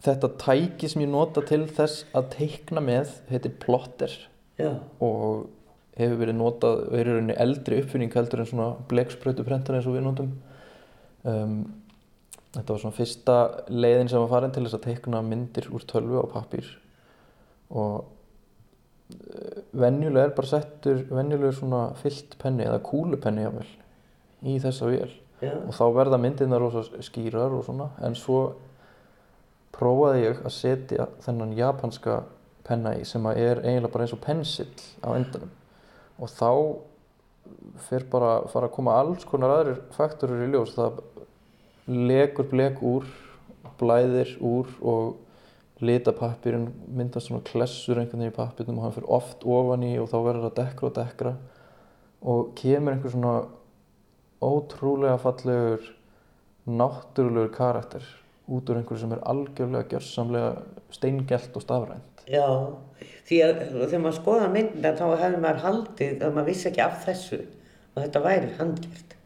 Þetta tæki sem ég nota til þess að teikna með heitir plotter já, og hefur verið notað og er í rauninni eldri uppfinning heldur en svona blegsprautuprentari eins og við notum. Um, þetta var svona fyrsta leiðin sem var farin til þess að teikna myndir úr tölvu á pappír og uh, venjulega er bara settur venjulegur svona fyllt penni eða kúlupenni jáfnvel í þessa vél já, og þá verða myndirna rosa skýrar og svona en svo prófaði ég að setja þennan japanska penna í sem að er eiginlega bara eins og pensill á endanum. Og þá fer bara fara að koma alls konar aðrir faktorir í ljós. Það legur blek úr, blæðir úr og lita pappirinn, myndast svona klessur einhvern veginn í pappirnum og hann fyrir oft ofan í og þá verður það dekkra og dekkra. Og kemur einhver svona ótrúlega fallegur náttúrulegur karakter út úr einhverju sem er algjörlega gjörsamlega steingelt og stafrænt. Já, því að þegar maður skoða myndina þá hefur maður haldið að maður vissi ekki af þessu og þetta væri handgjert.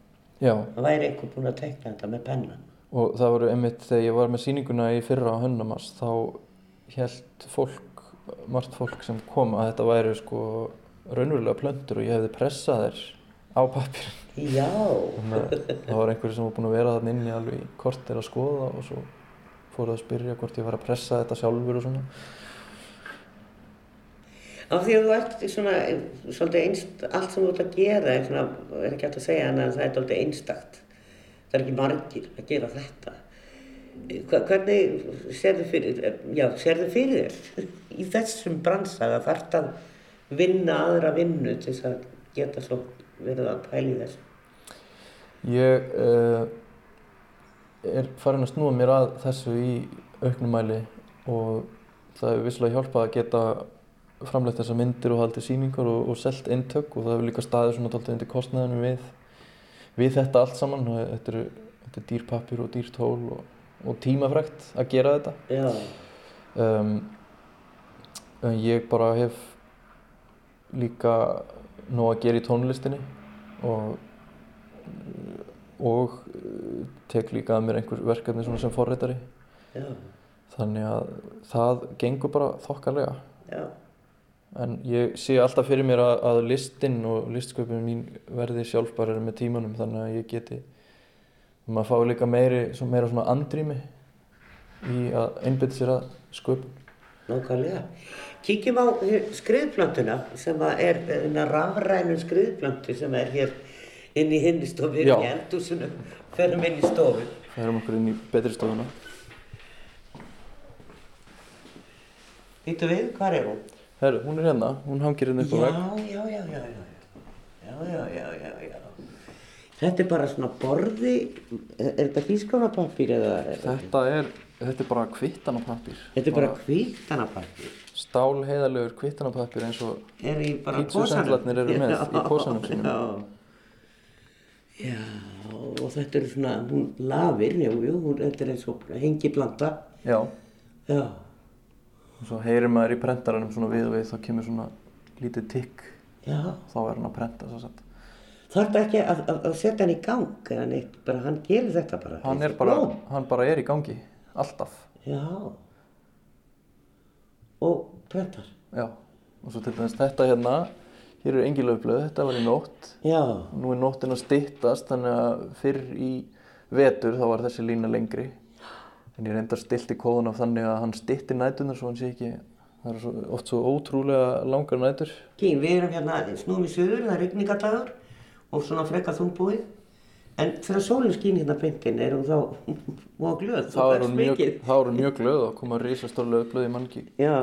Já. Það væri einhver búinn að tekna þetta með penna. Og það voru einmitt þegar ég var með síninguna í fyrra á Hönnamars þá held fólk, margt fólk sem kom að þetta væri sko raunverulega plöndur og ég hefði pressað þér á pappir. Já. það var einhverju sem var búinn að vera þarna inni alveg í kortir að skoða og svo fóruð að spyrja hvort ég var að pressa þetta sjálfur og svona. Af því að þú ert svona, svolítið einst, allt sem þú ert að gera er svona, er ekki hægt að segja að það er svolítið einstakt. Það er ekki margir að gera þetta. Hvernig þið fyrir, já, þið fyrir þér í þessum bransa að þarft að vinna aðra vinnu til þess að geta svo verið að pæli þessu? Ég uh, er farin að snúa mér að þessu í auknumæli og það hefur visslega hjálpað að geta framlegt þessar myndir og haldið síningar og, og selt eintök og það hefur líka staðið svona tóltið undir kostnæðinu við, við þetta allt saman og þetta er, þetta er dýr pappir og dýr tól og, og tímafrækt að gera þetta. Um, en ég bara hef líka nóg að gera í tónlistinni og, og tek líka að mér einhver verkefni sem forrættari. Þannig að það gengur bara þokkarlega. Já. En ég sé alltaf fyrir mér að, að listinn og listsköpunum mín verði sjálfbærar með tímanum þannig að ég geti, maður fái líka meiri, meira svona andrými í að einbita sér að sköpun. Nákvæmlega. Kíkjum á skriðplantuna sem er rafrænu skriðplantu sem er hér inn í hinni stofu, inn í eldúsunum, ferum inn í stofu. Ferum okkur inn í betri stofuna. Vítu við, hvað er hún? Herru, hún er hérna, hún hangir hérna upp á vegg. Já, já, já, já, já, já, já, já, já. Þetta er bara svona borði, er þetta físklónapappir eða? Þetta er, þetta er bara kvittanapappir. Þetta er bara, kvittanapappir? Stál heiðalegur kvittanapappir eins og pítsusendlarnir eru með já, í pósanum sínum. Já, já, og þetta er svona, hún lafir, jú, jú, hún, þetta er eins og hengiblanda. Já. Já. Og svo heyrir maður í prentaranum svona við og við, þá kemur svona lítið tikk. Já. Þá er hann að prenta svo sett. Þarf þetta ekki að, að, að setja hann í gang eða neitt, bara hann gerir þetta bara. Hann er bara, hann bara er í gangi, alltaf. Já. Og prentar. Já. Og svo til dæmis þetta hérna, hér er engilöfblöð, þetta var í nótt. Já. Nú er nóttin að styttast, þannig að fyrr í vetur þá var þessi lína lengri. En ég reyndar stilt í kóðun af þannig að hann stytti nætunar svo hann sé ekki, það er svo, oft svo ótrúlega langar nætur. Kín, við erum hérna snúum í söður, það er regningardagur og svona frekka þungbúið. En þegar sólinn skýn hérna beintin er hún þá mjög glöð. Þá er hún mjög, er mjög glöð og koma risastór löfblöð í mangi. Já.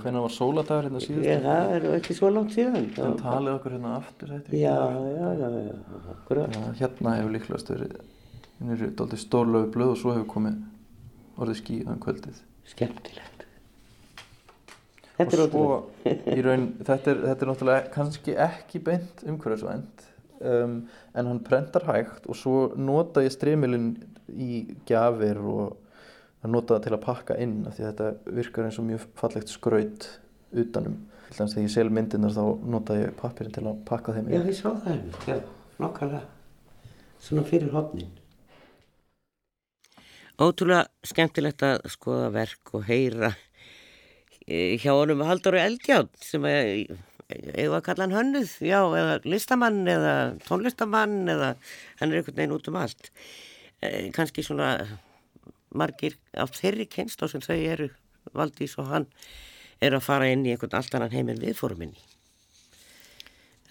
Hvernig var sóladagur hérna síðust? Já, það er ekki svo langt síðan. En talið okkur hérna aftur, þetta Já, já, já, já, akkurat. Já, hérna hefur líklegast verið, hérna eru doldið stór löfblöð og svo hefur komið orðið skíðan kvöldið. Skemmtilegt. Þetta er ótrúlega. Í raun, þetta er, þetta er náttúrulega kannski ekki beint umhverfisvænt um, en hann prentar hægt og svo nota ég streymilinn í gjafir og nota það til að pakka inn af því að þetta virkar eins og mjög fallegt skraut utanum. Til dæmis þegar ég sel myndirnar þá nota ég pappirinn til að pakka þeim inn. Já, ég sá það, já, nokkarlega. Svona fyrir hodnin. Ótrúlega skemmtilegt að skoða verk og heyra hjá honum Halldóru Eldjátt sem hefur að kalla hann hönnuð, já, eða listamann eða tónlistamann eða hann er einhvern veginn út um allt. E, Kanski svona margir af þeirri kynst á sem þau eru Valdís og hann er að fara inn í einhvern allt annan heiminn viðfóruminni.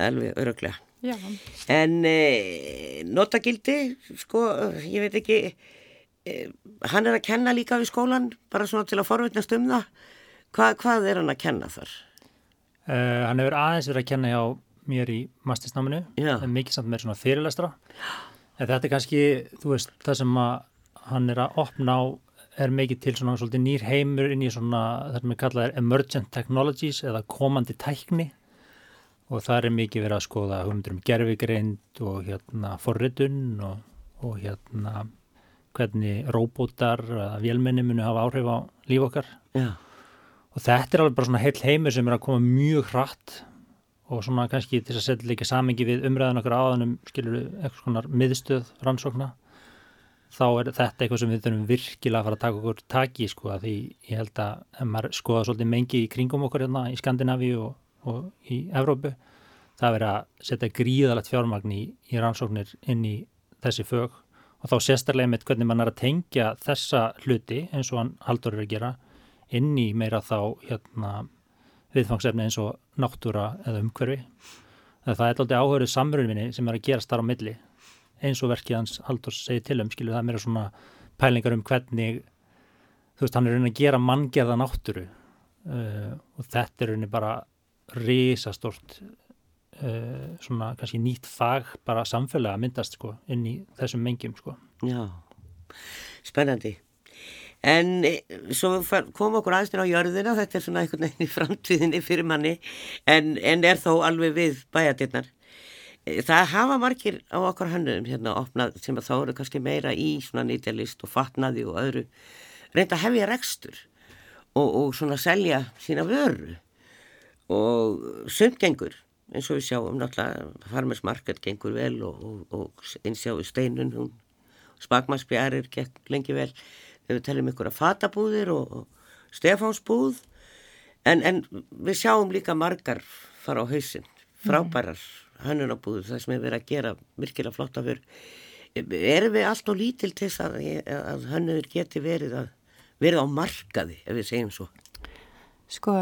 Alveg öruglega. Já. En e, notagildi, sko, ég veit ekki hann er að kenna líka við skólan bara svona til að forveitnast um það Hva, hvað er hann að kenna þar? Uh, hann hefur aðeins verið að kenna hjá mér í mastisnáminu, mikið samt með svona fyrirlestra. En þetta er kannski, þú veist, það sem hann er að opna á er mikið til svona svolítið nýr heimur inn í svona það sem við kallaðum emergent technologies eða komandi tækni. Og það er mikið verið að skoða hugmyndur um gerfigreind og hérna forritun og, og hérna hvernig róbótar vélmenni muni hafa áhrif á líf okkar. Já. Og þetta er alveg bara svona heil heimur sem er að koma mjög hratt og svona kannski til að setja líka samengi við umræðan okkur áðanum skilur eitthvað svona miðstöð rannsókna þá er þetta eitthvað sem við þurfum virkilega að fara að taka okkur taki sko að því ég held að ef maður skoða svolítið mengi í kringum okkur hérna í Skandinavíu og, og í Evrópu það verður að setja gríðalegt fjármagn í, í rannsóknir inn í þessi fög. Og þá sérstarlega með hvernig mann er að tengja þessa hluti eins og hann haldur er að gera inn í meira þá hérna viðfangsefni eins og náttúra eða umhverfi. Það er alltaf áhörðu samröðinni sem er að gera starf á milli eins og verkið hans Halldórs segir til um, skilju, það er meira svona pælingar um hvernig, þú veist, hann er raunin að gera manngerða náttúru uh, og þetta er raunin bara risastort uh, svona kannski nýtt fag bara samfélag að myndast sko inn í þessum mengjum sko. Já, spennandi. En e, svo kom okkur aðeins á jörðina, þetta er svona einhvern veginn í framtíðinni fyrir manni, en, en er þó alveg við bæjadirnar. Það hafa margir á okkar hannuðum hérna opnað sem að þá eru kannski meira í svona nýtjalist og fatnaði og öðru reynda að hefja rekstur og, og svona selja sína vöru og sundgengur eins og við sjáum náttúrulega Farmers Market gengur vel og, og, og einsjáu steinun spagmarsbjærir gekk lengi vel við teljum ykkur að fatabúðir og Stefánsbúð. En, en við sjáum líka margar fara á hausin frábærar hannunabúður það sem hefur verið að gera virkilega flotta fyrr erum við allt og lítil til þess að, að hannur geti verið að verið á markaði ef við segjum svo? Sko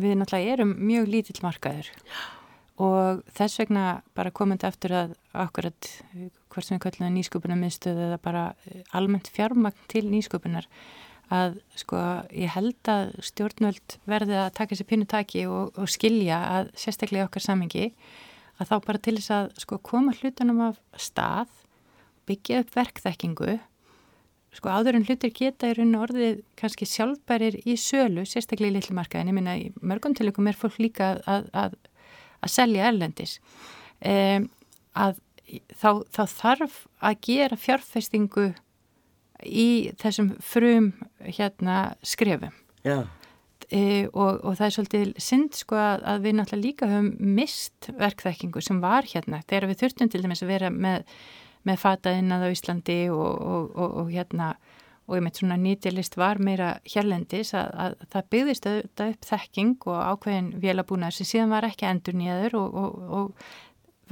við náttúrulega erum mjög lítill markaður. Og þess vegna bara komandi aftur að akkurat hvort sem við kallum nýsköpunar miðstöð eða bara almennt fjármagn til nýsköpunar að sko ég held að stjórnvöld verði að taka sér pinnutaki og, og skilja að sérstaklega okkar samengi að þá bara til þess að sko koma hlutunum af stað, byggja upp verkþekkingu, sko áður en hlutir geta í rauninu orðið kannski sjálfbærir í sölu, sérstaklega í litlumarkaðin, ég minna í mörgum tilökum er fólk líka að, að, að selja erlendis, um, að þá, þá þarf að gera fjárfestingu í þessum frum hérna skrefum. Já e, og, og það er svolítið synd sko að, að við náttúrulega líka höfum mist verkþekkingu sem var hérna þegar við þurftum til dæmis að vera með, með fataðinnað á Íslandi og, og, og hérna og ég meit svona nýtjalist var meira hérlendis að, að það byggðist auðvitað upp þekking og ákveðin vélabúnaður sem síðan var ekki endur nýjaður og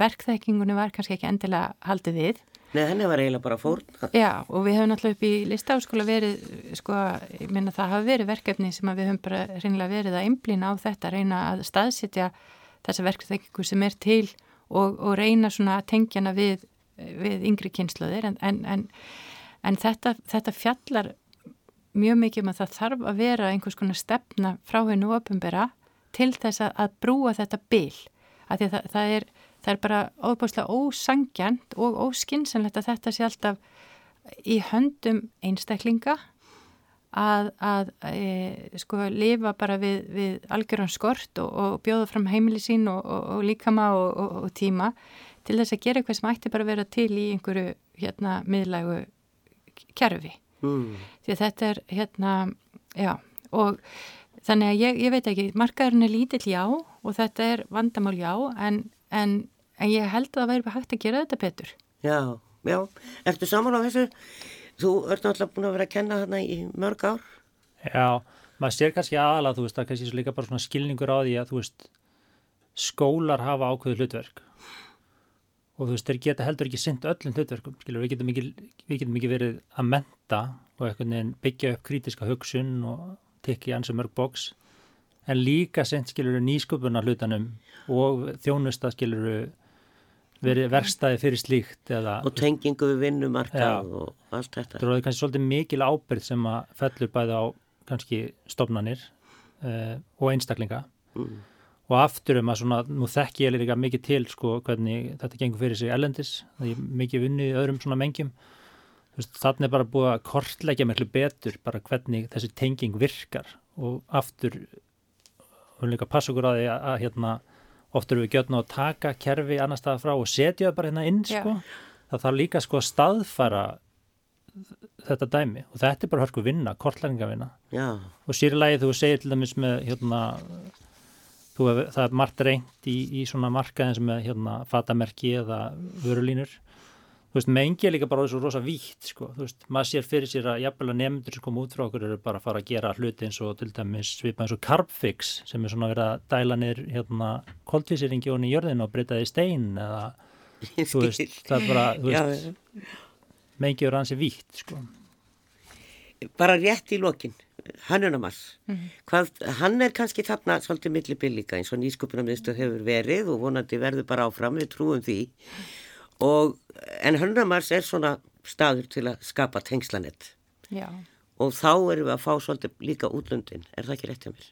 verkþekkingunni var kannski ekki endilega haldið við. Nei, henni var eiginlega bara fórn. Já, og við höfum náttúrulega upp í listáskóla verið, sko, ég minna það hafa verið verkefni sem við höfum bara reynilega verið að einblýna á þetta, reyna að staðsitja þessa verkefþekkingu sem er til og, og reyna svona að tengja hana við, við yngri kynnslöðir, en, en, en, en þetta, þetta fjallar mjög mikið um að það þarf að vera einhvers konar stefna frá hennu opumbera til þess að, að brúa þetta byl, að því að það, það er það er bara óbúslega ósangjant og óskinsanlegt að þetta sé alltaf í höndum einstaklinga að, að e, sko lifa bara við, við algjörðan skort og, og bjóða fram heimili sín og, og, og líkama og tíma til þess að gera eitthvað sem ætti bara að vera til í einhverju hérna miðlægu kjærfi mm. því að þetta er hérna, já og þannig að ég, ég veit ekki, markaðurinn er lítill já og þetta er vandamál já en, en en ég held að það væri hægt að gera þetta betur. Já, já, eftir saman á þessu, þú ert náttúrulega búin að vera að kenna þarna í mörg ár. Já, maður sér kannski aðalega, þú veist, það er kannski líka bara svona skilningur á því að, þú veist, skólar hafa ákveðu hlutverk og þú veist, þeir geta heldur ekki synd öllum hlutverkum, skilur, við getum ekki, við getum ekki verið að menta og einhvern veginn byggja upp krítiska hugsun og tekja ansið mörg bóks en líka synd, skilur, nýsköpuna hlutanum og þjónusta, skilur, verið verstaði fyrir slíkt eða, og tengingu við vinnumarkað og allt þetta. Það er kannski svolítið mikil ábyrð sem að fellur bæði á kannski stofnanir uh, og einstaklinga. Mm. og aftur um að svona nú þekk ég líka mikið til sko hvernig þetta gengur fyrir sig ellendis það er mikið vunnið öðrum svona mengjum. Þannig er bara búið að kortleggja miklu betur bara hvernig þessi tenging virkar og aftur og líka passa okkur á því að, að hérna, oftur við gjötna að taka kerfi annar staða frá og setja það bara hérna inn sko. það þarf líka sko að staðfara þetta dæmi. Og þetta er bara hörku vinna, kortlæringavinna og sýrilegi þú segir til dæmis með hérna, hef, það er margt reynd í, í svona markaðin sem er hérna, fatamerki eða vörulínur þú veist, mengi er líka bara svo rosa vítt sko, þú veist, maður sér fyrir sér að jafnvel að nefndur sem kom út frá okkur eru bara að fara að gera hluti eins og til dæmis svipa eins og Carbfix sem er svona verið að dæla nýr hérna koltvísýringi og niður jörðin og breyta það í stein eða þú veist, það er bara, þú veist mengi eru hansi vítt sko. Bara rétt í lokin Hannunamars mm -hmm. hann er kannski þarna svolítið millibill líka eins og nýsköpunarmiðstöð hefur verið og vonandi verður bara áfram, við trúum því og en Hönnamars er svona staður til að skapa tengslanett og þá erum við að fá svolítið líka útlöndin, er það ekki rétt hjá mér?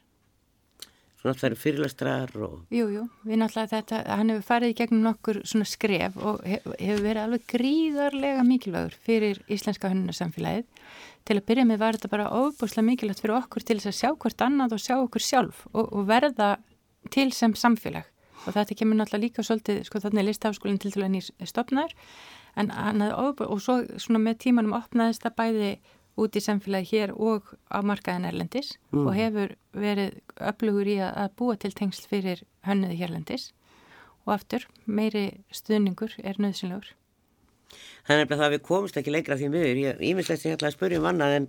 Svona það eru fyrirlastrar og... Jú, jú, við náttúrulega þetta, hann hefur farið í gegnum nokkur svona skref og hefur verið alveg gríðarlega mikilvægur fyrir íslenska hönnunarsamfélagið. Til að byrja með var þetta bara óbúslega mikilvægt fyrir okkur til þess að sjá hvert annað og sjá okkur sjálf og, og verða til sem samfélag og þetta kemur náttúrulega líka svolítið, sko þannig er listafskólinn til dæla nýr stopnaður en hann hafði, og svo svona með tímanum opnaðist það bæði út í samfélagi hér og á markaðin erlendis mm. og hefur verið öflugur í að, að búa til tengsl fyrir hönnuði hérlendis og aftur meiri stuðningur er nöðsynlegur. Þannig að við komumst ekki lengra því miður. Ég ímislegt sem ég ætlaði að spurja um annað en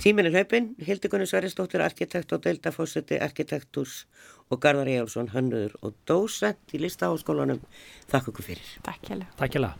tímin er hlaupin. Hildegunni Sveristóttir, arkitekt og deildafósiti, arkitektús og Garðar Ejálsson, hannuður og dósent í listaháskólanum. Takk okkur fyrir. Takk hjá.